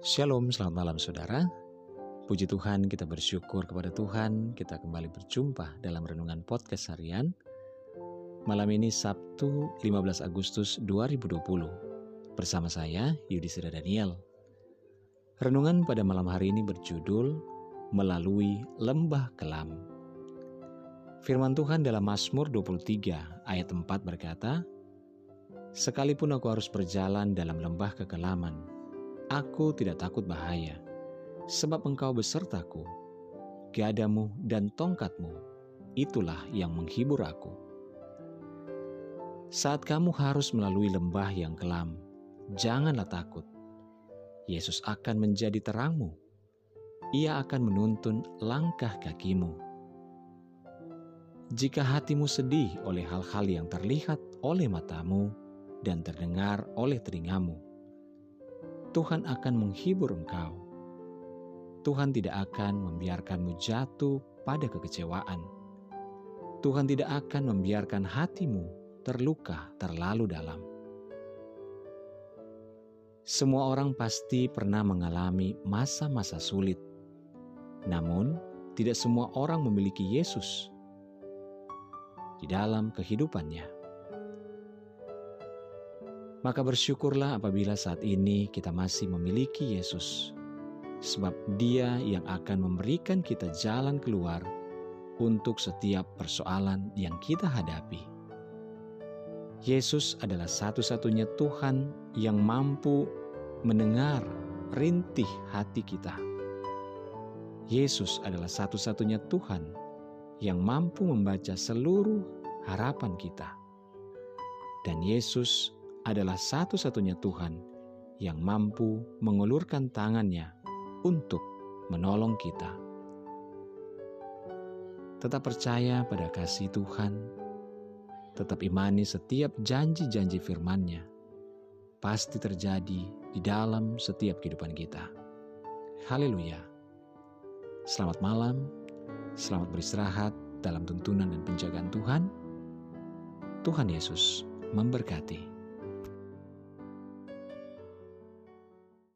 Shalom, selamat malam saudara. Puji Tuhan, kita bersyukur kepada Tuhan. Kita kembali berjumpa dalam renungan podcast harian. Malam ini Sabtu 15 Agustus 2020. Bersama saya, Yudhistira Daniel. Renungan pada malam hari ini berjudul Melalui Lembah Kelam. Firman Tuhan dalam Mazmur 23 ayat 4 berkata, Sekalipun aku harus berjalan dalam lembah kekelaman, Aku tidak takut bahaya, sebab engkau besertaku. Gadamu dan tongkatmu, itulah yang menghibur aku. Saat kamu harus melalui lembah yang kelam, janganlah takut. Yesus akan menjadi terangmu. Ia akan menuntun langkah kakimu. Jika hatimu sedih oleh hal-hal yang terlihat oleh matamu dan terdengar oleh telingamu, Tuhan akan menghibur engkau. Tuhan tidak akan membiarkanmu jatuh pada kekecewaan. Tuhan tidak akan membiarkan hatimu terluka terlalu dalam. Semua orang pasti pernah mengalami masa-masa sulit. Namun, tidak semua orang memiliki Yesus di dalam kehidupannya. Maka bersyukurlah apabila saat ini kita masih memiliki Yesus, sebab Dia yang akan memberikan kita jalan keluar untuk setiap persoalan yang kita hadapi. Yesus adalah satu-satunya Tuhan yang mampu mendengar rintih hati kita. Yesus adalah satu-satunya Tuhan yang mampu membaca seluruh harapan kita. Dan Yesus adalah satu-satunya Tuhan yang mampu mengulurkan tangannya untuk menolong kita. Tetap percaya pada kasih Tuhan, tetap imani setiap janji-janji firman-Nya, pasti terjadi di dalam setiap kehidupan kita. Haleluya. Selamat malam, selamat beristirahat dalam tuntunan dan penjagaan Tuhan. Tuhan Yesus memberkati.